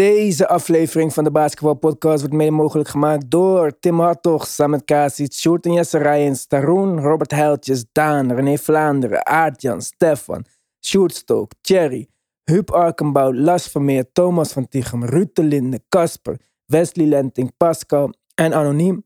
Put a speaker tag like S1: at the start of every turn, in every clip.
S1: Deze aflevering van de Basketball Podcast wordt mede mogelijk gemaakt door Tim Hartog, Samet Kasic, Sjoerd en Jesse Rijens, Taroen, Robert Heiltjes, Daan, René Vlaanderen, Aartjan, Stefan, Sjoerd Stook, Thierry, Huub Arkenbouw, Las Vermeer, Thomas van Tichem, Ruud de Linde, Casper, Wesley Lenting, Pascal en Anoniem.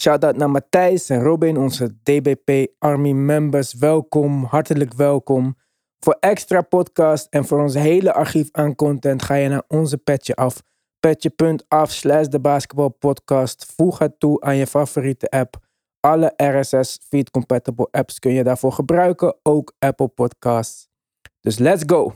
S1: Shout-out naar Matthijs en Robin, onze DBP Army members. Welkom, hartelijk welkom. Voor extra podcast en voor ons hele archief aan content ga je naar onze petje af. Petje.af slash de basketbalpodcast. Voeg het toe aan je favoriete app. Alle RSS feed compatible apps kun je daarvoor gebruiken. Ook Apple Podcasts. Dus let's go!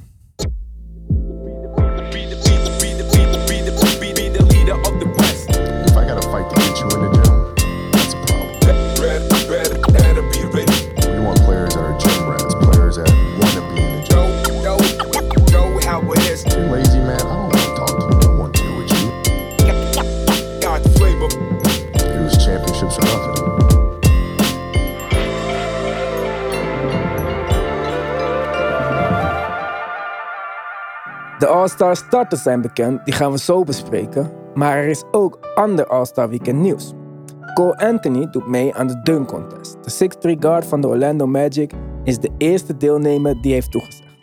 S1: All-Star starters zijn bekend, die gaan we zo bespreken. Maar er is ook ander All-Star Weekend nieuws. Cole Anthony doet mee aan de dunk contest. De 6'3 guard van de Orlando Magic is de eerste deelnemer die heeft toegezegd.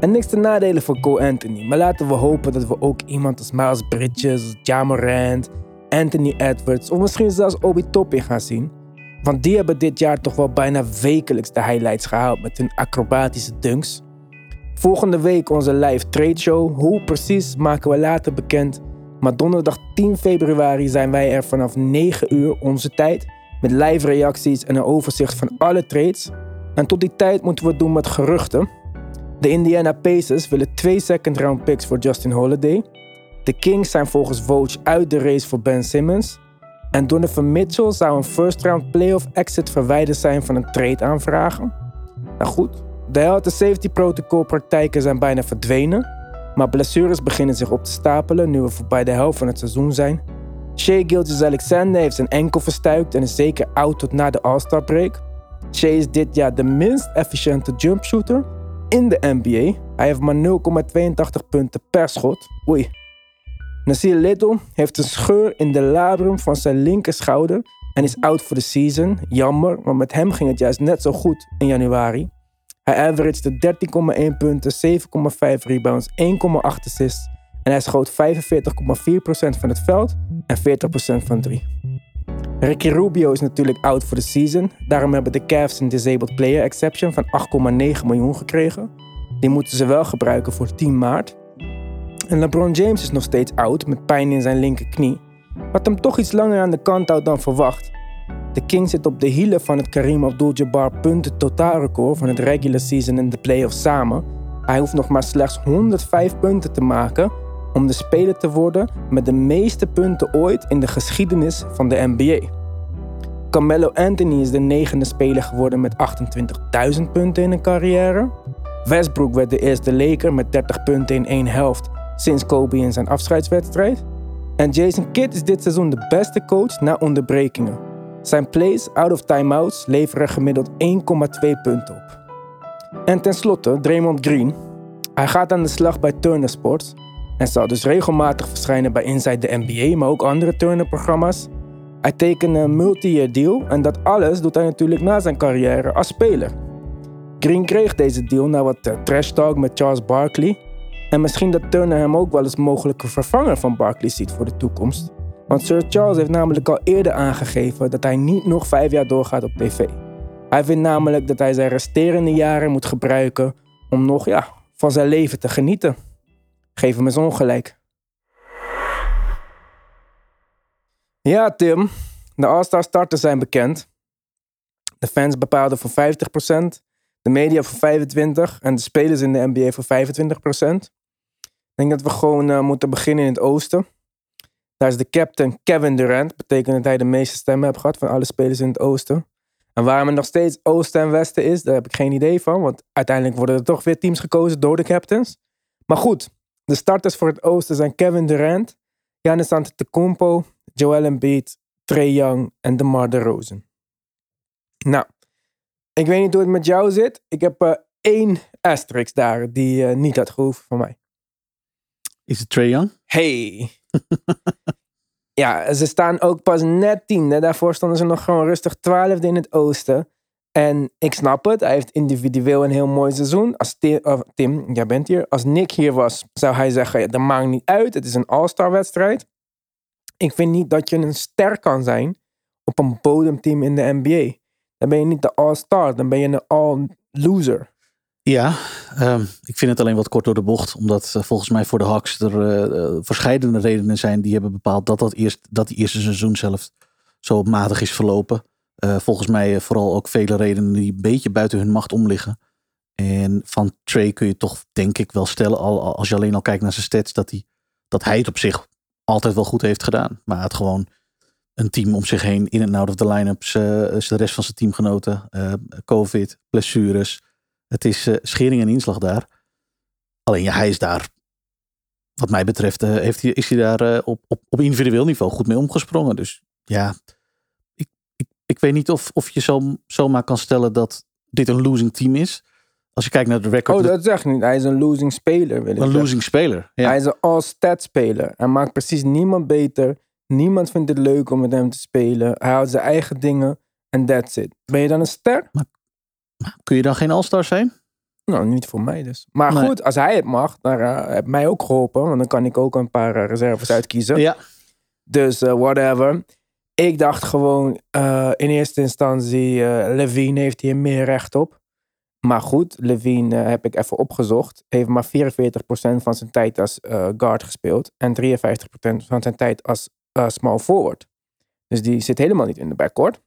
S1: En niks te nadelen voor Cole Anthony, maar laten we hopen dat we ook iemand als Miles Bridges, Ja Morant, Anthony Edwards of misschien zelfs Obi Toppin gaan zien. Want die hebben dit jaar toch wel bijna wekelijks de highlights gehaald met hun acrobatische dunks. Volgende week onze live trade show. Hoe precies maken we later bekend. Maar donderdag 10 februari zijn wij er vanaf 9 uur onze tijd. Met live reacties en een overzicht van alle trades. En tot die tijd moeten we het doen met geruchten. De Indiana Pacers willen twee second round picks voor Justin Holiday. De Kings zijn volgens Vogue uit de race voor Ben Simmons. En Donovan Mitchell zou een first round playoff exit verwijderd zijn van een trade aanvragen. Nou goed, de health en safety protocol praktijken zijn bijna verdwenen. Maar blessures beginnen zich op te stapelen nu we voorbij de helft van het seizoen zijn. Shea Gilgis Alexander heeft zijn enkel verstuikt en is zeker oud tot na de All-Star break. Shea is dit jaar de minst efficiënte jumpshooter in de NBA. Hij heeft maar 0,82 punten per schot. Oei. Nasir Little heeft een scheur in de labrum van zijn linkerschouder en is out voor de season. Jammer, want met hem ging het juist net zo goed in januari. Hij averagede 13,1 punten, 7,5 rebounds, 1,8 assists. En hij schoot 45,4% van het veld en 40% van 3. Ricky Rubio is natuurlijk out voor de season. Daarom hebben de Cavs een disabled player exception van 8,9 miljoen gekregen. Die moeten ze wel gebruiken voor 10 maart. En LeBron James is nog steeds oud met pijn in zijn linkerknie. Wat hem toch iets langer aan de kant houdt dan verwacht. De Kings zit op de hielen van het Kareem Abdul-Jabbar punten totaalrecord van het regular season en de playoffs samen. Hij hoeft nog maar slechts 105 punten te maken om de speler te worden met de meeste punten ooit in de geschiedenis van de NBA. Carmelo Anthony is de negende speler geworden met 28.000 punten in een carrière. Westbrook werd de eerste Laker met 30 punten in één helft sinds Kobe in zijn afscheidswedstrijd. En Jason Kidd is dit seizoen de beste coach na onderbrekingen. Zijn plays out of timeouts leveren gemiddeld 1,2 punten op. En tenslotte Draymond Green. Hij gaat aan de slag bij Turner Sports en zal dus regelmatig verschijnen bij Inside the NBA, maar ook andere Turner-programma's. Hij tekende een multi-year deal en dat alles doet hij natuurlijk na zijn carrière als speler. Green kreeg deze deal na wat eh, trash talk met Charles Barkley. En misschien dat Turner hem ook wel eens mogelijke vervanger van Barkley ziet voor de toekomst. Want Sir Charles heeft namelijk al eerder aangegeven dat hij niet nog vijf jaar doorgaat op tv. Hij vindt namelijk dat hij zijn resterende jaren moet gebruiken om nog ja, van zijn leven te genieten. Geef hem eens ongelijk. Ja, Tim. De All-Star starters zijn bekend. De fans bepaalden voor 50%, de media voor 25% en de spelers in de NBA voor 25%. Ik denk dat we gewoon uh, moeten beginnen in het oosten. Daar is de captain Kevin Durant. Betekent dat hij de meeste stemmen heeft gehad van alle spelers in het oosten. En waarom het nog steeds oosten en westen is, daar heb ik geen idee van. Want uiteindelijk worden er toch weer teams gekozen door de captains. Maar goed, de starters voor het oosten zijn Kevin Durant, Giannis Antetokounmpo, Joel Embiid, Trey Young en DeMar DeRozan. Nou, ik weet niet hoe het met jou zit. Ik heb uh, één asterisk daar die uh, niet had gehoeven van mij.
S2: Is het Trae Young?
S1: Hey. ja, ze staan ook pas net tiende. Daarvoor stonden ze nog gewoon rustig twaalfde in het oosten. En ik snap het. Hij heeft individueel een heel mooi seizoen. Als Tim, jij bent hier. Als Nick hier was, zou hij zeggen, dat maakt niet uit. Het is een all-star wedstrijd. Ik vind niet dat je een ster kan zijn op een bodemteam in de NBA. Dan ben je niet de all-star. Dan ben je een all-loser.
S2: Ja, um, ik vind het alleen wat kort door de bocht. Omdat uh, volgens mij voor de Hawks er uh, verschillende redenen zijn die hebben bepaald dat, dat, eerst, dat die eerste seizoen zelf zo matig is verlopen. Volgens mij vooral ook vele redenen die een beetje buiten hun macht om liggen. En van Trey kun je toch denk ik wel stellen, al, als je alleen al kijkt naar zijn stats, dat hij, dat hij het op zich altijd wel goed heeft gedaan. Maar het gewoon een team om zich heen in en out of the line-ups. de rest van zijn teamgenoten. Covid, blessures. Het is uh, schering en inslag daar. Alleen ja, hij is daar, wat mij betreft, uh, heeft hij, is hij daar uh, op, op, op individueel niveau goed mee omgesprongen. Dus ja, ik, ik, ik weet niet of, of je zo, zomaar kan stellen dat dit een losing team is. Als je kijkt naar de record.
S1: Oh, dat zegt niet. Hij is een losing speler. Wil ik
S2: een zeggen. losing speler. Ja.
S1: Hij is een all-stat speler. Hij maakt precies niemand beter. Niemand vindt het leuk om met hem te spelen. Hij houdt zijn eigen dingen. En that's it. Ben je dan een ster?
S2: Maar Kun je dan geen All-Star zijn?
S1: Nou, niet voor mij dus. Maar nee. goed, als hij het mag, dan uh, heeft mij ook geholpen. Want dan kan ik ook een paar uh, reserves uitkiezen.
S2: Ja.
S1: Dus uh, whatever. Ik dacht gewoon in eerste instantie, Levine heeft hier meer recht op. Maar goed, Levine heb ik even opgezocht. Heeft maar 44% van zijn tijd als guard gespeeld. En 53% van zijn tijd als small forward. Dus die zit helemaal niet in de backcourt.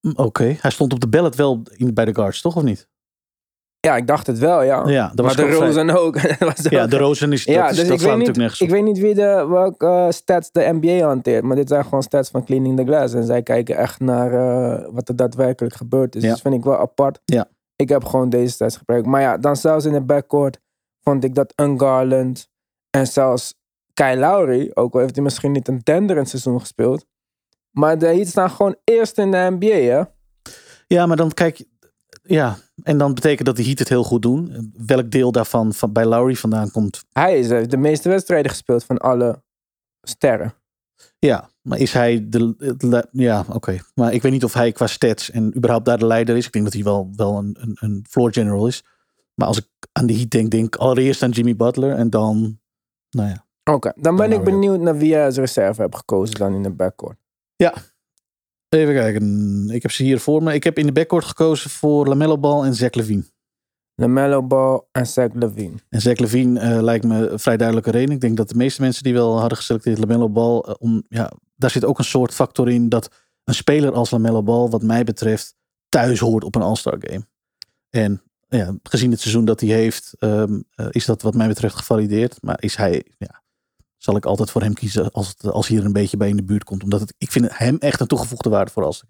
S2: Oké, okay. hij stond op de ballot wel in, bij de guards, toch of niet?
S1: Ja, ik dacht het wel, ja.
S2: ja
S1: dat was maar de Rozen ook.
S2: ja, de Rozen is, ja, dat, dus dat ik, weet
S1: niet,
S2: nergens
S1: ik weet niet wie de, welke uh, stats de NBA hanteert. Maar dit zijn gewoon stats van Cleaning the Glass. En zij kijken echt naar uh, wat er daadwerkelijk gebeurd is.
S2: Ja.
S1: Dus vind ik wel apart.
S2: Ja.
S1: Ik heb gewoon deze stats gebruikt. Maar ja, dan zelfs in de backcourt vond ik dat een Garland en zelfs Kyle Lowry, ook al heeft hij misschien niet een tenderend seizoen gespeeld. Maar de Heat staan gewoon eerst in de NBA, hè?
S2: Ja, maar dan kijk, ja, en dan betekent dat de Heat het heel goed doen. Welk deel daarvan van, bij Lowry vandaan komt?
S1: Hij is de meeste wedstrijden gespeeld van alle sterren.
S2: Ja, maar is hij de. de ja, oké. Okay. Maar ik weet niet of hij qua stats en überhaupt daar de leider is. Ik denk dat hij wel, wel een, een, een floor general is. Maar als ik aan de Heat denk, denk ik allereerst aan Jimmy Butler en dan. Nou ja.
S1: Oké, okay, dan ben dan ik benieuwd naar wie jij als reserve hebt gekozen dan in de backcourt.
S2: Ja, Even kijken. Ik heb ze hier voor me. Ik heb in de backcourt gekozen voor Lamello Ball en Zach Levine.
S1: Lamello Ball en Zach Levine.
S2: En Zach Levine uh, lijkt me een vrij duidelijke reden. Ik denk dat de meeste mensen die wel hadden geselecteerd Lamello Ball, uh, om, ja, daar zit ook een soort factor in dat een speler als Lamello Ball, wat mij betreft, thuis hoort op een All-Star game. En ja, gezien het seizoen dat hij heeft, um, uh, is dat wat mij betreft gevalideerd. Maar is hij, ja, zal ik altijd voor hem kiezen als, het, als hij er een beetje bij in de buurt komt. Omdat het, ik vind hem echt een toegevoegde waarde voor Alston.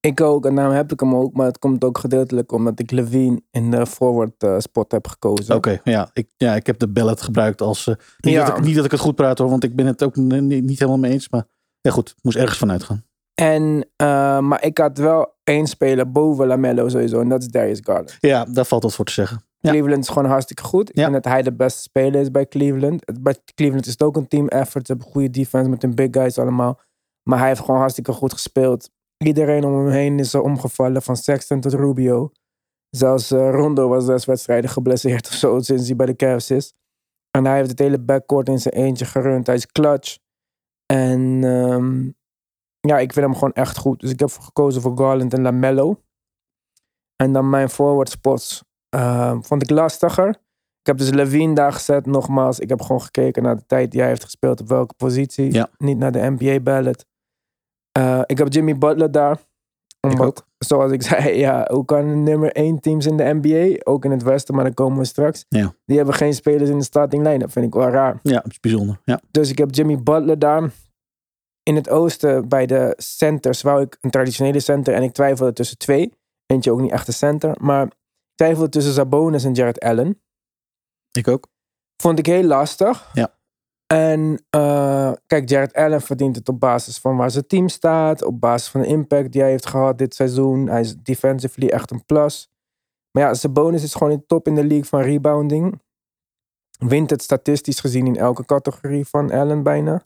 S1: Ik ook, en daarom heb ik hem ook. Maar het komt ook gedeeltelijk omdat ik Levine in de forward uh, spot heb gekozen.
S2: Oké, okay, ja, ik, ja, ik heb de ballet gebruikt als... Uh, niet, ja. dat ik, niet dat ik het goed praat hoor, want ik ben het ook niet, niet helemaal mee eens. Maar ja goed, moest ergens vanuit gaan.
S1: En, uh, maar ik had wel één speler boven Lamello sowieso. En dat is Darius Garland.
S2: Ja, daar valt wat voor te zeggen.
S1: Cleveland is gewoon hartstikke goed. Ik vind dat hij de beste speler is bij Cleveland. Bij Cleveland is het ook een team effort. Ze hebben goede defense met hun big guys allemaal. Maar hij heeft gewoon hartstikke goed gespeeld. Iedereen om hem heen is er omgevallen. Van Sexton tot Rubio. Zelfs uh, Rondo was zes wedstrijden geblesseerd of zo. Sinds hij bij de Cavs is. En hij heeft het hele backcourt in zijn eentje gerund. Hij is clutch. En um, ja, ik vind hem gewoon echt goed. Dus ik heb gekozen voor Garland en Lamello. En dan mijn forward spots uh, vond ik lastiger. Ik heb dus Levine daar gezet, nogmaals. Ik heb gewoon gekeken naar de tijd die hij heeft gespeeld op welke positie.
S2: Ja.
S1: Niet naar de NBA ballot. Uh, ik heb Jimmy Butler daar.
S2: Omdat, ook.
S1: Zoals ik zei, ja, hoe kan nummer 1 teams in de NBA, ook in het Westen, maar dan komen we straks.
S2: Ja.
S1: Die hebben geen spelers in de starting line. Dat vind ik wel raar.
S2: Ja, dat is bijzonder. Ja.
S1: Dus ik heb Jimmy Butler daar. In het oosten bij de centers wou ik een traditionele center en ik twijfelde tussen twee. Eentje ook niet echt een center, maar twijfelde tussen Sabonis en Jared Allen.
S2: Ik ook.
S1: Vond ik heel lastig.
S2: Ja.
S1: En uh, kijk, Jared Allen verdient het op basis van waar zijn team staat, op basis van de impact die hij heeft gehad dit seizoen. Hij is defensively echt een plus. Maar ja, Sabonis is gewoon in top in de league van rebounding. Wint het statistisch gezien in elke categorie van Allen bijna.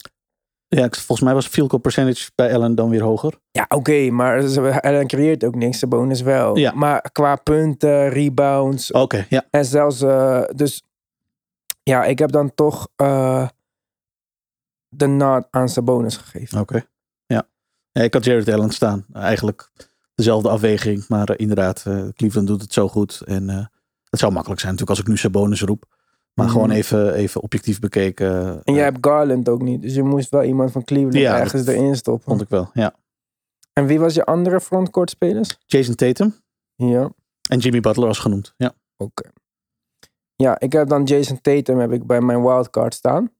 S2: Ja, volgens mij was field goal percentage bij Allen dan weer hoger.
S1: Ja, oké, maar Allen creëert ook niks. De bonus wel.
S2: Ja.
S1: Maar qua punten, rebounds
S2: Oké, ja.
S1: en zelfs... eh, dus ja, ik heb dan toch eh, de nod aan zijn bonus gegeven.
S2: Oké. Ja. ja. Ik had Jared Allen staan. Eigenlijk dezelfde afweging. Maar eh, inderdaad, Cleveland doet het zo goed. En het zou makkelijk zijn natuurlijk als ik nu zijn bonus roep. Maar gewoon even, even objectief bekeken.
S1: En jij
S2: eh,
S1: hebt Garland ook niet. Dus je moest wel iemand van Cleveland
S2: Ja,
S1: ergens erin stoppen.
S2: Vond ik wel, ja.
S1: En wie was je andere frontcourt spelers?
S2: Jason Tatum
S1: Ja,
S2: en Jimmy Butler was genoemd. Ja.
S1: oké. Ja, ik heb dan Jason Tatum heb ik bij mijn wildcard staan.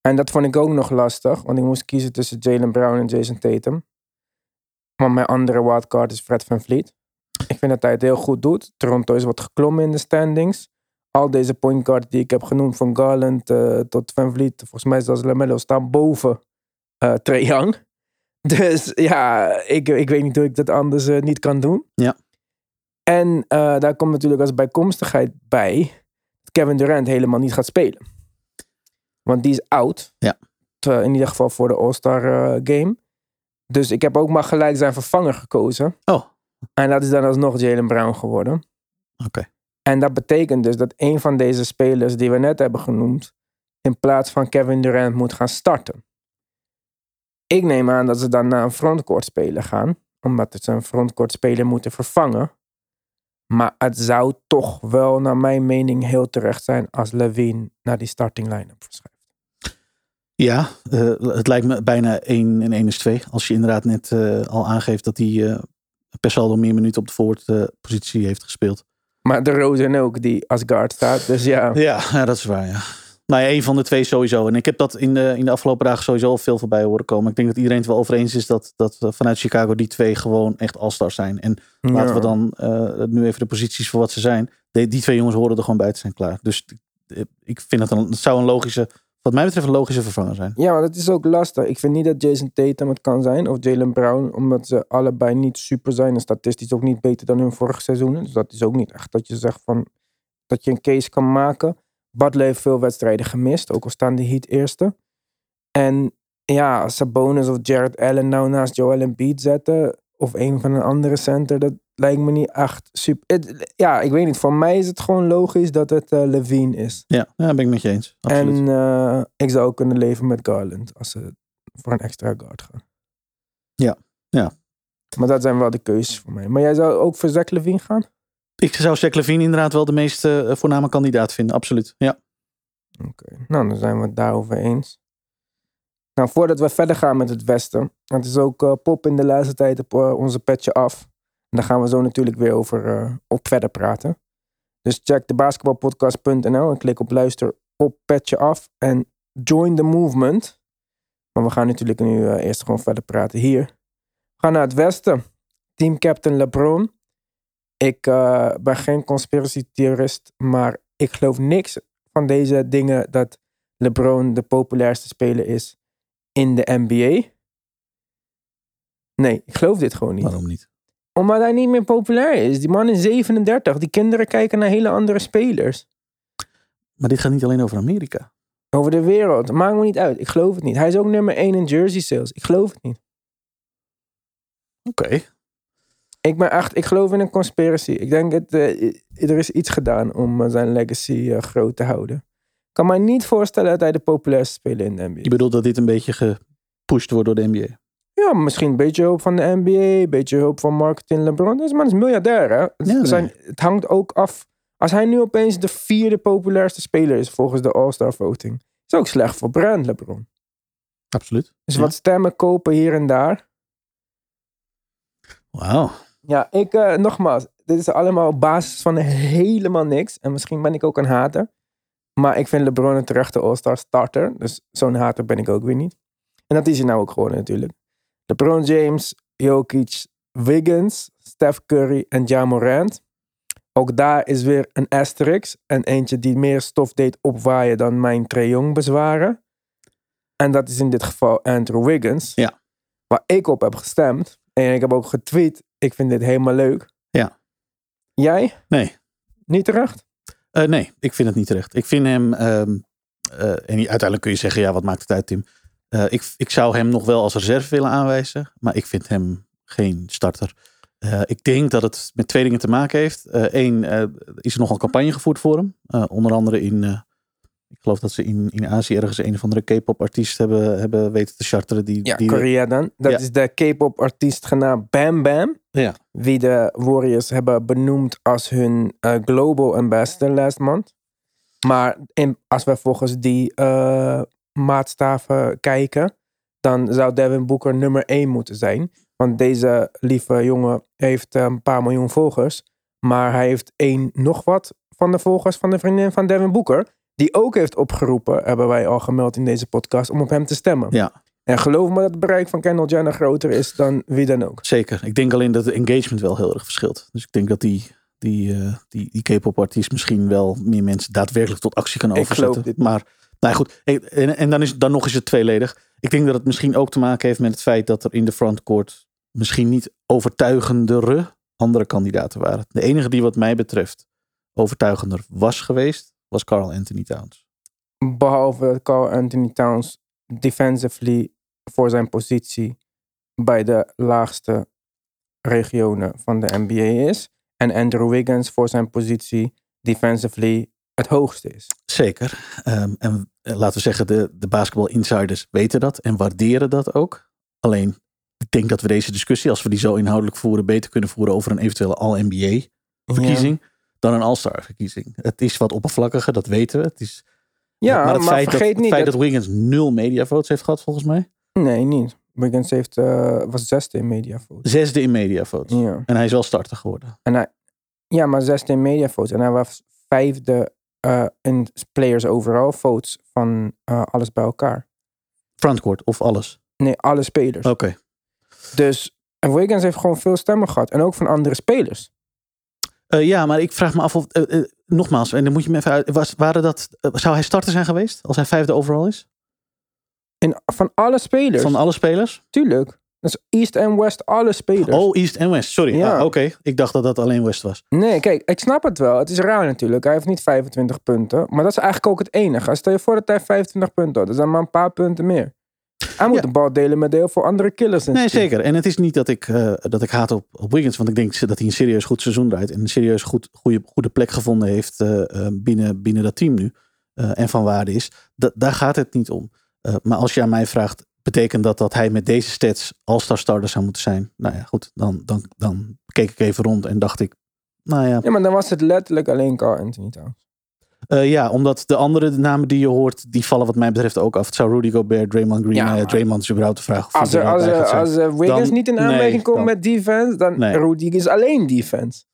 S1: En dat vond ik ook nog lastig, want ik moest kiezen tussen Jalen Brown en Jason Tatum. Maar mijn andere wildcard is Fred Van Vliet. Ik vind dat hij het heel goed doet. Toronto is wat geklommen in de standings. Al deze point guards die ik heb genoemd, van Garland eh, tot Van Vliet, volgens mij zelfs Lamello, staan boven eh Trae Young. Dus ja, ik, ik weet niet hoe ik dat anders eh, niet kan doen.
S2: Ja.
S1: En daar komt natuurlijk als bijkomstigheid bij dat Kevin Durant helemaal niet gaat spelen. Want die is oud.
S2: Ja.
S1: In ieder geval voor de All-Star game. Dus ik heb ook maar gelijk zijn vervanger gekozen.
S2: Oh,
S1: En dat is dan alsnog Jalen Brown geworden.
S2: oké.
S1: En dat betekent dus dat een van deze spelers die we net hebben genoemd, in plaats van Kevin Durant moet gaan starten. Ik neem aan dat ze dan naar een frontcourt speler gaan, omdat ze een frontcourt speler moeten vervangen. Maar het zou toch wel, naar mijn mening, heel terecht zijn als Levine naar die starting line-up verschuift.
S2: Ja, eh, het lijkt me bijna 1 en 1 is 2. Als je inderdaad net eh, al aangeeft dat hij eh, per saldo meer minuten op de forward-positie heeft gespeeld.
S1: Maar de Rosen ook, die als guard staat. Dus ja,
S2: Ja, ja, dat is waar, ja. Nou ja, een van de twee sowieso. En ik heb dat in de, in de afgelopen dagen sowieso al veel voorbij horen komen. Ik denk dat iedereen het wel over eens is dat, dat vanuit Chicago die twee gewoon echt all-stars zijn. En laten we dan eh, nu even de posities voor wat ze zijn. Die, die twee jongens horen er gewoon bij te zijn klaar. Dus eh, ik vind het, een, het zou een logische, wat mij betreft een logische vervanger zijn.
S1: Ja, maar dat is ook lastig. Ik vind niet dat Jason Tatum het kan zijn. Of Jalen Brown. Omdat ze allebei niet super zijn. En statistisch ook niet beter dan hun vorige seizoenen. Dus dat is ook niet echt dat je zegt van... Dat je een case kan maken. Butler heeft veel wedstrijden gemist. Ook al staan de Heat eerste. En ja, Sabonis of Jared Allen nou naast Joel Embiid zetten. Of een van een andere center. Dat lijkt me niet echt super... Ja, ik weet niet. Voor mij is het gewoon logisch dat het eh, Levine is.
S2: Ja, ja, ben ik met je eens. Absoluut.
S1: En eh, ik zou ook kunnen leven met Garland als ze voor een extra guard gaan.
S2: Ja, ja.
S1: Maar dat zijn wel de keuzes voor mij. Maar jij zou ook voor Zach Levine gaan?
S2: Ik zou Zach Levine inderdaad wel de meest eh, voorname kandidaat vinden. Absoluut. Ja.
S1: Oké, nou dan zijn we het daarover eens. Nou, voordat we verder gaan met het Westen. Het is ook eh, pop in de laatste tijd op eh, onze petje af. En daar gaan we zo natuurlijk weer over eh, op verder praten. Dus check basketbalpodcast.nl en klik op luister op petje af. En join the movement. Maar we gaan natuurlijk nu eerst gewoon verder praten hier. We gaan naar het Westen. Team Captain LeBron. Ik ben geen conspiracy theorist, maar ik geloof niks van deze dingen dat LeBron de populairste speler is in de NBA. Nee, ik geloof dit gewoon niet.
S2: Waarom niet?
S1: Omdat hij niet meer populair is. Die man is 37. Die kinderen kijken naar hele andere spelers.
S2: Maar dit gaat niet alleen over Amerika.
S1: Over de wereld. Maakt me niet uit. Ik geloof het niet. Hij is ook nummer 1 in jersey sales. Ik geloof het niet.
S2: Oké.
S1: Ik ben echt, ik geloof in een conspiracy. Ik denk dat er is iets gedaan om eh, zijn legacy eh, groot te houden. Ik kan mij niet voorstellen dat hij de populairste speler in de NBA
S2: Je bedoelt dat dit een beetje gepusht wordt door de NBA?
S1: Ja, misschien een beetje hulp van de NBA, een beetje hulp van marketing LeBron. Deze man is miljardair, hè? Het,
S2: Ja, nee.
S1: zijn, het hangt ook af. Als hij nu opeens de vierde populairste speler is volgens de All-Star voting, is ook slecht voor brand LeBron.
S2: Absoluut.
S1: Dus
S2: Ja.
S1: wat stemmen kopen hier en daar.
S2: Wauw.
S1: Ja, ik, eh, nogmaals, dit is allemaal op basis van helemaal niks. En misschien ben ik ook een hater. Maar ik vind LeBron een terechte All-Star starter. Dus zo'n hater ben ik ook weer niet. En dat is hij nou ook gewoon natuurlijk. LeBron James, Jokic, Wiggins, Steph Curry en Ja Morant. Ook daar is weer een asterisk. En eentje die meer stof deed opwaaien dan mijn Trae Young bezwaren. En dat is in dit geval Andrew Wiggins.
S2: Ja.
S1: Waar ik op heb gestemd. En ik heb ook getweet. Ik vind dit helemaal leuk.
S2: Ja.
S1: Jij?
S2: Nee.
S1: Niet terecht?
S2: Eh, nee, ik vind het niet terecht. Ik vind hem, ehm, eh, en uiteindelijk kun je zeggen, ja, wat maakt het uit, Tim? Eh, ik, ik zou hem nog wel als reserve willen aanwijzen, maar ik vind hem geen starter. Ik denk dat het met twee dingen te maken heeft. Eén, is er nogal campagne gevoerd voor hem. Onder andere in, ik geloof dat ze in, in Azië ergens een of andere K-pop artiest hebben, hebben weten te charteren. Die,
S1: Ja,
S2: die
S1: Korea dan. Dat
S2: Ja.
S1: is de K-pop artiest genaamd Bam Bam.
S2: Ja.
S1: Wie de Warriors hebben benoemd als hun eh, global ambassador last month. Maar in, als we volgens die eh, maatstaven kijken, dan zou Devin Booker nummer 1 moeten zijn. Want deze lieve jongen heeft eh, een paar miljoen volgers. Maar hij heeft één nog wat van de volgers van de vriendin van Devin Booker. Die ook heeft opgeroepen, hebben wij al gemeld in deze podcast, om op hem te stemmen.
S2: Ja,
S1: En geloof me dat het bereik van Kendall Jenner groter is dan wie dan ook.
S2: zeker. Ik denk alleen dat de engagement wel heel erg verschilt. Dus ik denk dat die, die, eh, die, die K-pop artiest misschien wel meer mensen daadwerkelijk tot actie kan overzetten.
S1: dit
S2: Maar nou ja, goed, en, en dan, is, dan nog is het tweeledig. Ik denk dat het misschien ook te maken heeft met het feit dat er in de frontcourt misschien niet overtuigendere andere kandidaten waren. De enige die wat mij betreft overtuigender was geweest, was Carl Anthony Towns.
S1: Behalve Carl Anthony Towns defensively voor zijn positie bij de laagste regionen van de NBA is. En Andrew Wiggins voor zijn positie defensively het hoogste is.
S2: Zeker. Ehm, en eh, laten we zeggen, de, de basketball insiders weten dat en waarderen dat ook. Alleen, ik denk dat we deze discussie, als we die zo inhoudelijk voeren, beter kunnen voeren over een eventuele All-NBA verkiezing dan een All-Star verkiezing. Het is wat oppervlakkiger, dat weten we. Het is,
S1: Ja, maar,
S2: het feit, dat,
S1: vergeet
S2: het
S1: niet
S2: feit
S1: dat...
S2: dat Wiggins nul media votes heeft gehad, volgens mij.
S1: Nee, niet. Wiggins heeft, eh, was zesde in mediavotes.
S2: Zesde in media votes.
S1: Ja.
S2: En hij is wel starter geworden.
S1: En hij, ja, maar zesde in mediavotes. En hij was vijfde eh, in players overall votes van eh, alles bij elkaar.
S2: Frontcourt of alles.
S1: Nee, alle spelers.
S2: Oké.
S1: Dus en Wiggins heeft gewoon veel stemmen gehad. En ook van andere spelers.
S2: Eh, ja, maar ik vraag me af of, eh, eh, nogmaals, en dan moet je me even uit, was, waren dat, zou hij starter zijn geweest als hij vijfde overal is?
S1: In, van alle spelers.
S2: Van alle spelers?
S1: Tuurlijk. Dus East en West, alle spelers.
S2: Oh, East en West. Sorry.
S1: Ja.
S2: Ah, Oké, ik dacht dat dat alleen West was.
S1: Nee, kijk, ik snap het wel. Het is raar natuurlijk. Hij heeft niet 25 punten. Maar dat is eigenlijk ook het enige. Stel je voor dat hij 25 punten had. Dat zijn maar een paar punten meer. Hij moet
S2: Ja.
S1: de bal delen met heel veel andere killers.
S2: Nee, zeker. En het is niet dat ik, eh, dat ik haat op, op Wiggins. Want ik denk dat hij een serieus goed seizoen draait. En een serieus goed, goede, goede plek gevonden heeft eh, eh, binnen, binnen dat team nu. en van waarde is. Da- daar gaat het niet om. Maar als je aan mij vraagt, betekent dat dat hij met deze stats all-star starter zou moeten zijn? Nou ja, goed. Dan, dan, dan keek ik even rond en dacht ik, nou ja.
S1: Ja, maar dan was het letterlijk alleen Carl Anthony Towns.
S2: Eh, ja, omdat de andere namen die je hoort, die vallen wat mij betreft ook af. Het zou Rudy Gobert, Draymond Green,
S1: Ja,
S2: ja,
S1: maar-
S2: Draymond is überhaupt de vraag. Of
S1: Als, er, als, er, als Wiggins
S2: Dan-
S1: niet in
S2: nee,
S1: aanmerking komt
S2: dan-
S1: met defense, dan
S2: Nee.
S1: Rudy is alleen defense.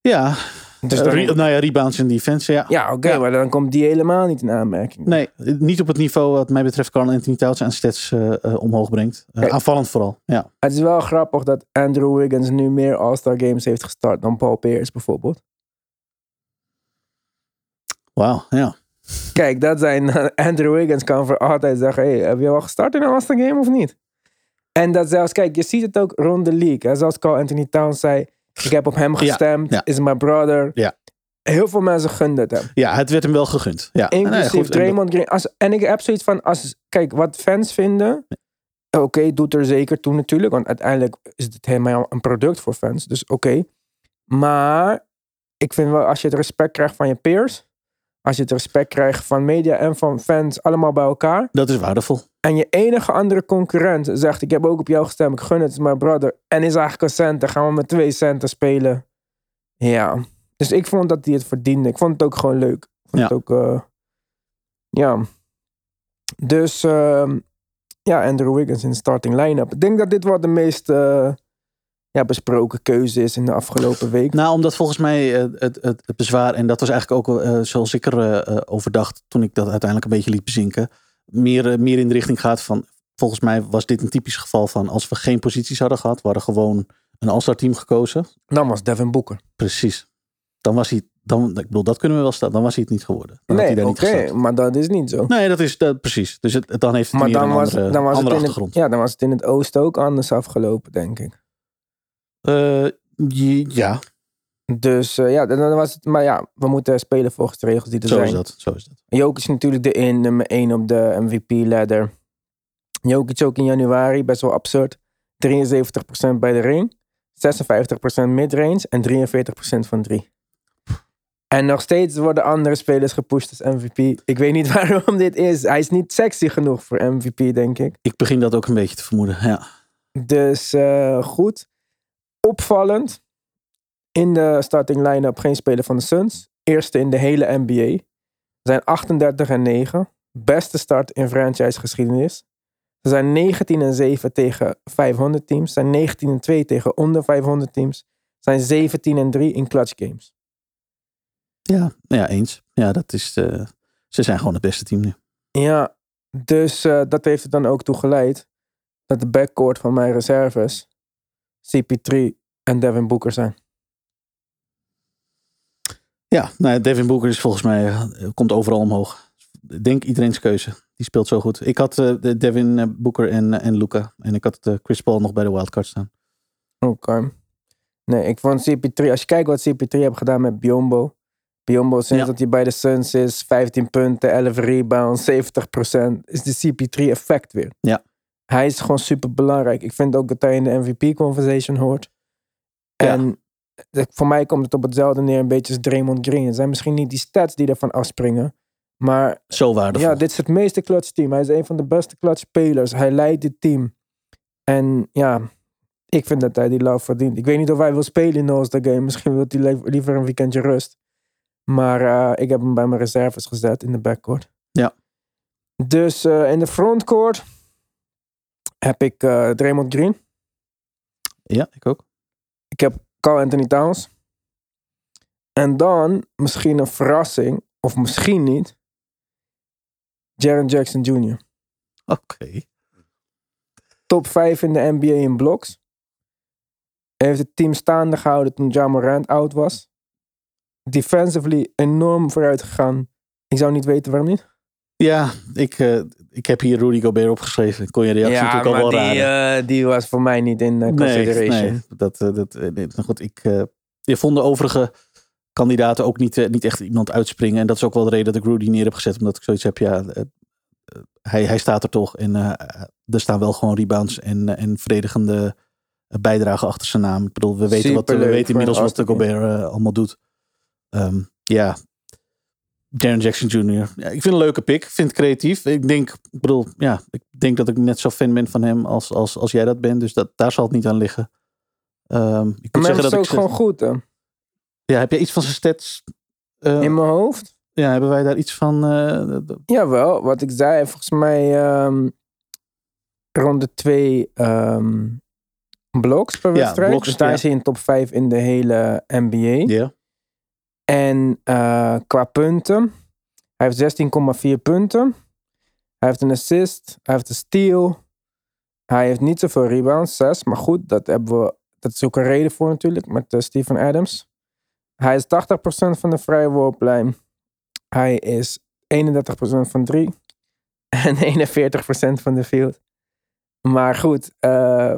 S2: Ja,
S1: Dus
S2: eh,
S1: dan-
S2: nou ja, rebounds en defense, ja.
S1: ja, oké,
S2: Ja.
S1: maar dan komt die helemaal niet in aanmerking.
S2: Nee, niet op het niveau wat mij betreft Carl Anthony Towns aan stats eh, eh, omhoog brengt. Eh,
S1: Kijk.
S2: aanvallend vooral, ja.
S1: Het is wel grappig dat Andrew Wiggins nu meer All-Star Games heeft gestart dan Paul Pierce bijvoorbeeld.
S2: Wauw, ja.
S1: Kijk, dat zijn Andrew Wiggins kan voor altijd zeggen: hey, heb je al gestart in een All-Star Game of niet? En dat zelfs, kijk, je ziet het ook rond de league. Hè? Zoals Carl Anthony Towns zei: Ik heb op hem gestemd,
S2: ja.
S1: is my brother.
S2: Ja.
S1: Heel veel mensen gunden het hem.
S2: Ja, het werd hem wel gegund. Ja.
S1: Inclusief
S2: Nee, goed,
S1: Draymond Green. Als, en ik heb zoiets van, als, kijk, wat fans vinden. Oké, doet er zeker toe natuurlijk. Want uiteindelijk is het helemaal een product voor fans. Dus oké. Maar ik vind wel, als je het respect krijgt van je peers. Als je het respect krijgt van media en van fans allemaal bij elkaar.
S2: Dat is waardevol.
S1: En je enige andere concurrent zegt, ik heb ook op jou gestemd. Ik gun het, is mijn brother. En is eigenlijk een center. Gaan we met twee centen spelen. Ja. Dus ik vond dat hij het verdiende. Ik vond het ook gewoon leuk. Ik vond
S2: Ja.
S1: het ook, eh, ja. Dus, ehm, ja, Andrew Wiggins in de starting line-up. Ik denk dat dit wel de meest eh, ja, besproken keuze is in de afgelopen week.
S2: Nou, omdat volgens mij eh, het, het, het bezwaar, en dat was eigenlijk ook eh, zoals ik er eh, over dacht toen ik dat uiteindelijk een beetje liet bezinken, meer, meer in de richting gaat van, volgens mij was dit een typisch geval van, als we geen posities hadden gehad, we hadden gewoon een all-star team gekozen.
S1: Dan was Devin Booker.
S2: Precies. Dan was hij, dan, ik bedoel, dat kunnen we wel staan, dan was hij het niet geworden. Dan
S1: nee, oké, maar dat is niet zo.
S2: Nee, dat is dat, precies. Dus het, dan heeft het
S1: maar
S2: meer
S1: dan
S2: een
S1: was,
S2: andere,
S1: dan, was het in het, ja, dan was het in het oosten ook anders afgelopen, denk ik.
S2: Eh, ja,
S1: Dus eh, ja, dan was het. Maar ja, we moeten spelen volgens de regels die er
S2: Zo
S1: zijn.
S2: is dat. Zo is dat.
S1: Jokic is natuurlijk de in, nummer 1 op de MVP-ladder. Jokic ook in januari, best wel absurd. 73% bij de ring, 56% midrange en 43% van 3. En nog steeds worden andere spelers gepusht als MVP. Ik weet niet waarom dit is. Hij is niet sexy genoeg voor MVP, denk ik.
S2: Ik begin dat ook een beetje te vermoeden. Ja.
S1: Dus eh, goed. Opvallend. In de starting line-up geen speler van de Suns. Eerste in de hele NBA. Ze zijn 38 en 9. Beste start in franchise geschiedenis. Ze zijn 19 en 7 tegen 500 teams. Ze zijn 19 en 2 tegen onder 500 teams. Ze zijn 17 en 3 in clutch games.
S2: Ja, ja, eens. Ja, dat is. eh, ze zijn gewoon het beste team nu.
S1: Ja, dus eh, dat heeft er dan ook toe geleid dat de backcourt van mijn reserves CP3 en Devin Booker zijn.
S2: Ja, nou, ja, Devin Booker is volgens mij. eh, komt overal omhoog. Ik denk iedereen's keuze. Die speelt zo goed. Ik had eh, de Devin eh, Booker en, en Luca. En ik had Chris Paul nog bij de wildcard staan.
S1: Oké. Nee, ik vond CP3, als je kijkt wat CP3 heeft gedaan met Biombo. Biombo, sinds
S2: Ja.
S1: dat hij bij de Suns is, 15 punten, 11 rebounds, 70%, is de CP3 effect weer.
S2: Ja.
S1: Hij is gewoon super belangrijk. Ik vind ook dat hij in de MVP conversation hoort.
S2: Ja.
S1: En eh, voor mij komt het op hetzelfde neer, een beetje als Draymond Green. Het zijn misschien niet die stats die ervan afspringen. Maar
S2: Zo waardevol.
S1: ja, dit is het meeste clutch team. Hij is een van de beste clutch spelers. Hij leidt dit team. En ja, ik vind dat hij die love verdient. Ik weet niet of hij wil spelen in de All-Star Game. Misschien wil hij li- liever een weekendje rust. Maar eh, ik heb hem bij mijn reserves gezet in de backcourt.
S2: Ja.
S1: Dus eh, in de frontcourt heb ik eh Draymond Green.
S2: Ja, ik ook.
S1: Ik heb Carl Anthony Towns. En dan misschien een verrassing, of misschien niet, Jaren Jackson Jr.
S2: Oké.
S1: top 5 in de NBA in blocks. Hij heeft het team staande gehouden toen Ja Morant oud was. Defensively enorm vooruit gegaan. Ik zou niet weten waarom niet.
S2: Ja, ik, eh, ik heb hier Rudy Gobert opgeschreven. Kon je reactie natuurlijk al wel
S1: die,
S2: raden.
S1: eh, die was voor mij niet in uh,
S2: nee,
S1: consideration.
S2: nee, dat, eh, dat, eh, nee, nou goed, ik eh, je vond de overige kandidaten ook niet, eh, niet echt iemand uitspringen. En dat is ook wel de reden dat ik Rudy neer heb gezet. Omdat ik zoiets heb, ja, eh, eh, hij, hij staat er toch. En eh, er staan wel gewoon rebounds en, eh, en verdedigende eh, bijdragen achter zijn naam. Ik bedoel, we weten, wat, we weten inmiddels wat de Gobert eh, allemaal doet. Ehm, ja, Jaren Jackson Jr. Ja, ik vind een leuke pick. Ik vind het creatief. Ik denk, ik bedoel, ja, ik denk dat ik net zo fan ben van hem als, als, als jij dat bent. Dus dat, daar zal het niet aan liggen. Ehm, ik
S1: Maar
S2: zeggen
S1: dat is
S2: dat
S1: ook
S2: ik
S1: gewoon goed hè?
S2: ja, heb je iets van zijn stats? Eh,
S1: in mijn hoofd.
S2: ja, hebben wij daar iets van? eh, d- d-
S1: Jawel, wat ik zei, volgens mij ehm ronde 2 ehm blocks per
S2: Ja,
S1: wedstrijd.
S2: blocks,
S1: dus daar
S2: ja.
S1: is hij in top 5 in de hele NBA.
S2: Ja.
S1: En eh, qua punten, hij heeft 16,4 punten. Hij heeft een assist, hij heeft een steal. Hij heeft niet zoveel rebounds, 6. Maar goed, dat, hebben we, dat is ook een reden voor natuurlijk met eh, Steven Adams. Hij is 80% van de vrije worplijn. Hij is 31% van 3. En 41% van de field. Maar goed, eh,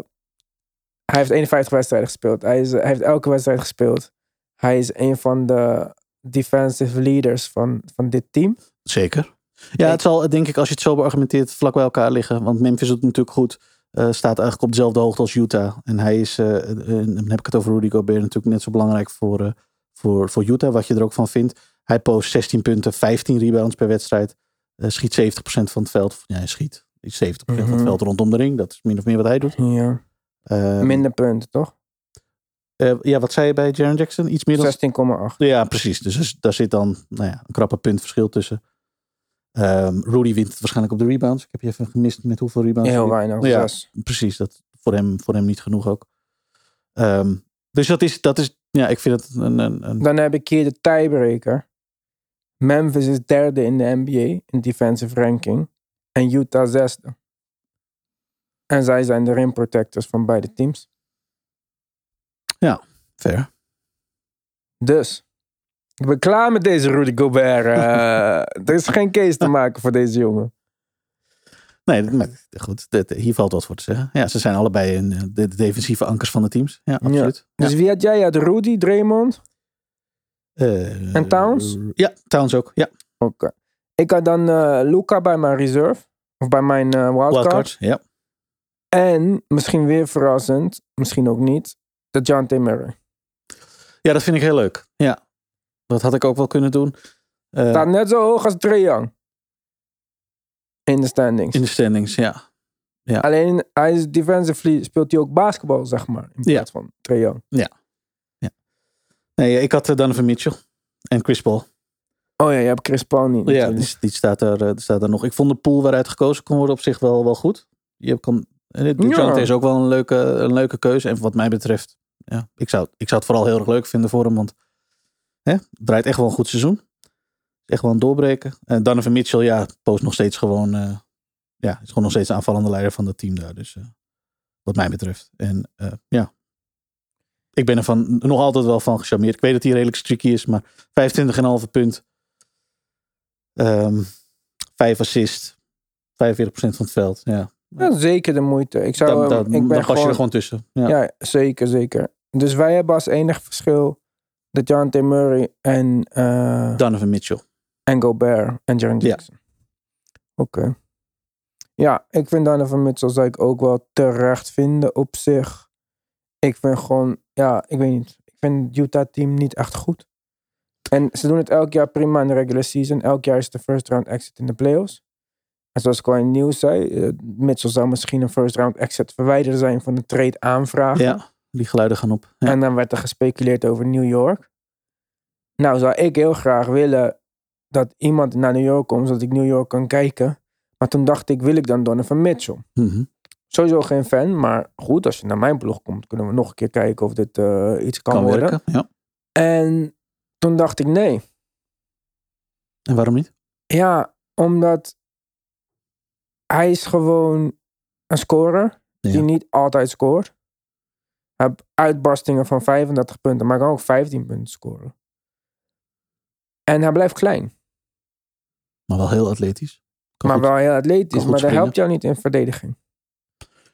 S1: hij heeft 51 wedstrijden gespeeld. Hij, is, hij heeft elke wedstrijd gespeeld. Hij is een van de defensive leaders van, van dit team.
S2: Zeker. Ja, het zal denk ik als je het zo beargumenteert vlak bij elkaar liggen. Want Memphis doet het natuurlijk goed. eh, staat eigenlijk op dezelfde hoogte als Utah. En hij is, eh, eh, dan heb ik het over Rudy Gobert, natuurlijk net zo belangrijk voor, eh, voor, voor Utah. Wat je er ook van vindt. Hij post 16 punten, 15 rebounds per wedstrijd. eh, schiet 70% van het veld. Ja, hij schiet 70% van
S1: Mhm.
S2: het veld rondom de ring. Dat is min of meer wat hij doet.
S1: Ja.
S2: Eh,
S1: Minder punten, toch?
S2: Eh, ja, wat zei je bij Jaren Jackson? Iets meer dan
S1: 16,8.
S2: Ja, precies. Dus daar zit dan nou ja, een krappe punt verschil tussen. Ehm, Rudy wint het waarschijnlijk op de rebounds. Ik heb je even gemist met hoeveel rebounds.
S1: Heel weinig.
S2: Ja.
S1: zes.
S2: Precies, dat voor hem, voor hem niet genoeg ook. Ehm, dus dat is, dat is, ja, ik vind het een, een, een
S1: Dan heb ik hier de tiebreaker. Memphis is derde in de NBA in defensive ranking. En Utah zesde. En zij zijn de rim protectors van beide teams.
S2: Fair.
S1: Dus, ik ben klaar met deze Rudy Gobert. eh. er is geen case te maken voor deze jongen.
S2: Nee, maar goed, hier valt wat voor te zeggen. Ja, ze zijn allebei een, eh, de, de defensieve ankers van de teams. Ja, absoluut.
S1: Dus wie had jij? Had Rudy, Draymond.
S2: Eh,
S1: En Towns?
S2: Ja, Towns ook. Ja,
S1: Oké. Ik had dan Luca bij mijn reserve. Of bij mijn wildcard.
S2: wildcard. Ja.
S1: En misschien weer verrassend, misschien ook niet, de John T. Murray.
S2: ja, dat vind ik heel leuk. Ja, dat had ik ook wel kunnen doen. Eh,
S1: Staat net zo hoog als Trae Young. In de standings.
S2: in de standings, ja.
S1: Alleen hij is defensively speelt hij ook basketbal, zeg maar. In
S2: Ja.
S1: plaats van Trae Young.
S2: Nee, ik had eh, Donovan Mitchell en Chris Paul.
S1: Oh ja, je hebt Chris Paul niet.
S2: Ja, die, die staat, er, eh, die staat er nog. Ik vond de pool waaruit gekozen kon worden op zich wel, wel goed. Je hebt kan,
S1: Ja.
S2: Is ook wel een leuke, een leuke keuze. En wat mij betreft, ja, ik, zou, ik zou het vooral heel erg leuk vinden voor hem. Want hè, het draait echt wel een goed seizoen. Echt wel een doorbreken. En Donovan Mitchell, ja, post nog steeds gewoon... eh, ja, is gewoon nog steeds de aanvallende leider van het team daar. Dus eh, wat mij betreft. En eh, ja, ik ben er van, nog altijd wel van gecharmeerd. Ik weet dat hij redelijk streaky is, maar 25,5 punt. Ehm 5 assist. 45% van het veld. Ja.
S1: Ja, zeker de moeite. Ik zou,
S2: dan,
S1: ik ben
S2: dan pas je
S1: gewoon,
S2: er gewoon tussen. Ja.
S1: Ja, zeker, zeker. Dus wij hebben als enig verschil de John T. Murray en, eh
S2: Donovan Mitchell.
S1: en Gobert en Jaren
S2: Ja.
S1: Jackson. Oké. Ja, ik vind Donovan Mitchell zou ik ook wel terecht vinden op zich. Ik vind gewoon, ja, ik weet niet. Ik vind het Utah team niet echt goed. En ze doen het elk jaar prima in de regular season. Elk jaar is de first round exit in de playoffs. En zoals ik al in het nieuws zei, eh, Mitchell zou misschien een first round exit verwijderd zijn van de trade aanvraag.
S2: Ja, die geluiden gaan op. Ja.
S1: En dan werd er gespeculeerd over New York. Nou, zou ik heel graag willen dat iemand naar New York komt, zodat ik New York kan kijken. Maar toen dacht ik, wil ik dan Donovan Mitchell?
S2: Mhm.
S1: Sowieso geen fan, maar goed, als je naar mijn blog komt, kunnen we nog een keer kijken of dit eh, iets kan,
S2: Kan
S1: worden.
S2: werken. Ja.
S1: En toen dacht ik, nee.
S2: En waarom niet?
S1: Ja, omdat hij is gewoon een scorer
S2: Ja.
S1: die niet altijd scoort. Heeft uitbarstingen van 35 punten, maar kan ook 15 punten scoren. En hij blijft klein,
S2: Maar wel heel atletisch. Kan
S1: maar
S2: goed.
S1: wel heel atletisch. Maar dat helpt jou niet in verdediging.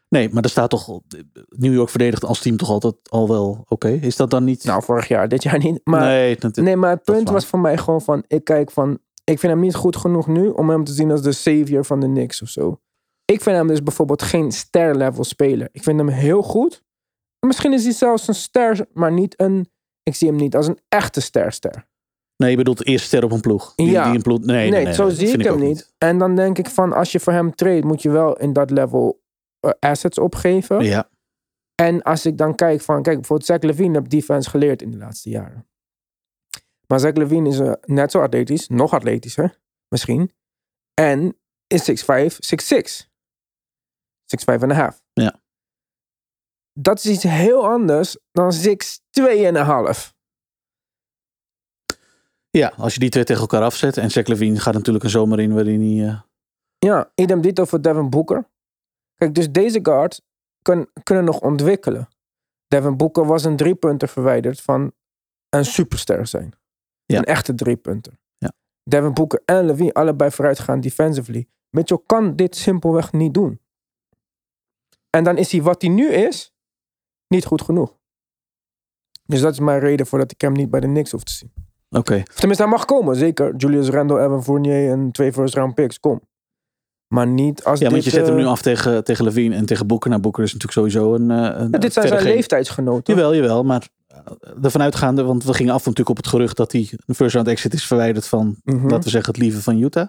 S2: Nee, maar er staat toch... New York verdedigt als team toch altijd al wel oké. Is dat dan niet...
S1: Nou, vorig jaar, dit jaar niet. Maar,
S2: nee, dat,
S1: nee, maar het punt was voor mij gewoon van, ik kijk van, ik vind hem niet goed genoeg nu om hem te zien als de savior van de Knicks of zo. Ik vind hem dus bijvoorbeeld geen ster-level speler. Ik vind hem heel goed. Misschien is hij zelfs een ster, maar niet een, ik zie hem niet als een echte ster-ster.
S2: nee, je bedoelt de eerste ster op een ploeg. Die,
S1: Ja.
S2: die een ploeg nee, nee,
S1: Nee,
S2: nee,
S1: zo zie ik hem niet. En dan denk ik van, als je voor hem trade, moet je wel in dat level eh, assets opgeven.
S2: Ja,
S1: En als ik dan kijk van, kijk, bijvoorbeeld Zach Levine heb defense geleerd in de laatste jaren. Maar Zach Levine is eh, net zo atletisch, nog atletischer, misschien. En is 6'5, 6'6. 6'5 en een half.
S2: Ja.
S1: Dat is iets heel anders dan 6'2 en een half.
S2: ja, als je die twee tegen elkaar afzet. En Zach Levine gaat natuurlijk een zomer in waarin hij... eh,
S1: Ja, idem dito voor Devin Booker. Kijk, dus deze guards kun- kunnen nog ontwikkelen. Devin Booker was een driepunter verwijderd van een superster zijn.
S2: Ja.
S1: Een echte driepunter.
S2: Ja.
S1: Devin Booker en Levine allebei vooruitgaan defensively. Mitchell kan dit simpelweg niet doen. En dan is hij wat hij nu is, niet goed genoeg. Dus dat is mijn reden voor dat ik hem niet bij de Knicks hoef te zien.
S2: Oké,
S1: Tenminste, hij mag komen, zeker. Julius Randle, Evan Fournier en twee first round picks, kom. Maar niet als
S2: ja, want je zet hem
S1: eh,
S2: nu af tegen, tegen Levine en tegen Boeker. Nou, Boeker is natuurlijk sowieso een... eh, een
S1: Ja, dit zijn zijn
S2: geen-
S1: leeftijdsgenoten.
S2: Jawel, jawel, maar eh, ervan uitgaande, want we gingen af natuurlijk op het gerucht dat hij een first round exit is verwijderd van,
S1: Mhm.
S2: laten we zeggen, het lieve van Utah.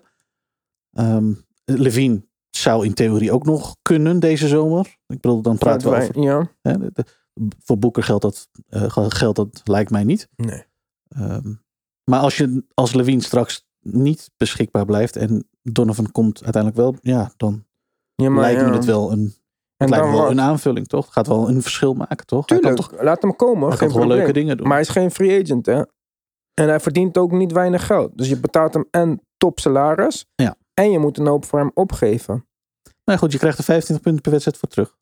S2: Ehm Levine zou in theorie ook nog kunnen deze zomer. Ik bedoel, dan praten we
S1: Wij-
S2: over.
S1: Ja.
S2: Hè, de- de- voor Boeker geldt dat, eh, geldt dat, lijkt mij niet.
S1: Nee.
S2: Ehm, maar als je als Levine straks niet beschikbaar blijft en Donovan komt uiteindelijk wel, ja, dan
S1: ja maar
S2: lijkt
S1: ja.
S2: me het wel een, het lijkt wel een aanvulling, toch? Het gaat wel een verschil maken, toch?
S1: Tuurlijk,
S2: toch,
S1: laat hem komen.
S2: hij toch wel leuke dingen doen.
S1: Maar hij is geen free agent, hè. En hij verdient ook niet weinig geld. Dus je betaalt hem en top salaris.
S2: Ja.
S1: En je moet een hoop voor hem opgeven.
S2: Nou goed, je krijgt er 25 punten per wedstrijd voor terug.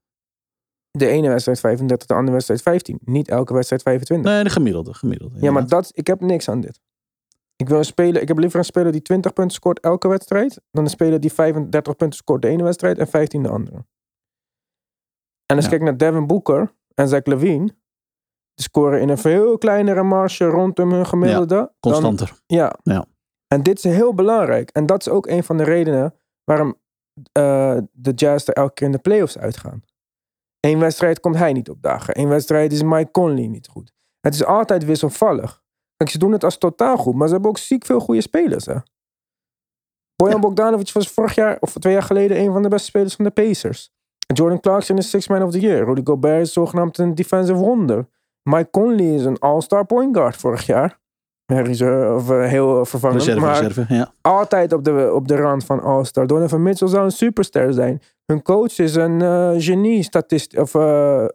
S1: De ene wedstrijd 35, de andere wedstrijd 15. Niet elke wedstrijd 25.
S2: Nee, de gemiddelde. gemiddelde
S1: ja, maar dat, ik heb niks aan dit. Ik, wil een speler, ik heb liever een speler die 20 punten scoort elke wedstrijd. Dan een speler die 35 punten scoort de ene wedstrijd en 15 de andere. En als
S2: Ja.
S1: ik kijk naar Devin Booker en Zach Levine. Ze scoren in een veel kleinere marge rondom hun gemiddelde.
S2: Constanter.
S1: ja.
S2: Ja.
S1: En dit is heel belangrijk. En dat is ook een van de redenen waarom eh, de Jazz er elke keer in de playoffs uitgaan. Eén wedstrijd komt hij niet opdagen. Eén wedstrijd is Mike Conley niet goed. Het is altijd wisselvallig. Kijk, ze doen het als totaal goed, maar ze hebben ook ziek veel goede spelers. Hè? Bojan Bogdanovic was vorig jaar of twee jaar geleden een van de beste spelers van de Pacers. Jordan Clarkson is Six Man of the Year. Rudy Gobert is zogenaamd een defensive wonder. Mike Conley is een all-star point guard vorig jaar. Reserve, of eh, heel vervangend.
S2: Reserve,
S1: maar
S2: reserve. Ja.
S1: altijd op de, op de rand van All-Star. Donovan Mitchell zou een superster zijn. Hun coach is een eh, genie, statist of eh,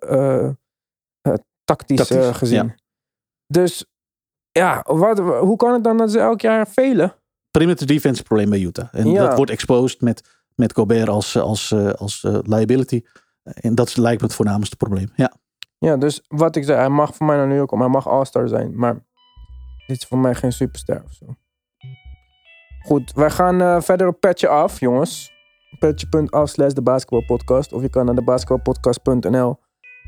S1: tactisch,
S2: Tactisch,
S1: gezien.
S2: ja.
S1: Dus ja, wat, hoe kan het dan dat ze elk jaar velen?
S2: Perimeter defense probleem bij Utah. En
S1: Ja.
S2: dat wordt exposed met, met Gobert als, als, als liability. En dat lijkt me het voornaamste probleem. Ja.
S1: Ja, dus wat ik zei, hij mag voor mij naar New York, komen, hij mag All-Star zijn. Maar dit is voor mij geen superster of zo. Goed, wij gaan eh, verder op Petje af, jongens. Petje.af slash de basketbalpodcast. Of je kan naar de basketbalpodcast.nl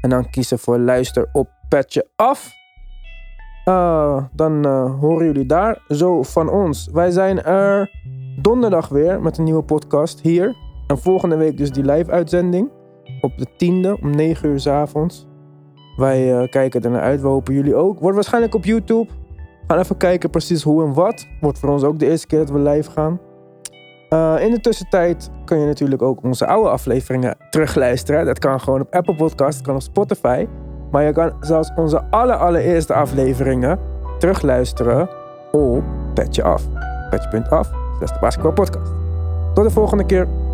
S1: en dan kiezen voor luister op Petje af. Eh, dan eh, horen jullie daar zo van ons. Wij zijn er donderdag weer met een nieuwe podcast hier. En volgende week dus die live uitzending. Op de tiende om 9 uur s avonds. Wij kijken er naar uit. We hopen jullie ook. Wordt waarschijnlijk op YouTube. Gaan even kijken precies hoe en wat. Wordt voor ons ook de eerste keer dat we live gaan. Eh, in de tussentijd kun je natuurlijk ook onze oude afleveringen terugluisteren. Dat kan gewoon op Apple Podcast, dat kan op Spotify. Maar je kan zelfs onze aller allereerste afleveringen terugluisteren op Petje Af. Petje.af, dat is de Basketball Podcast. Tot de volgende keer.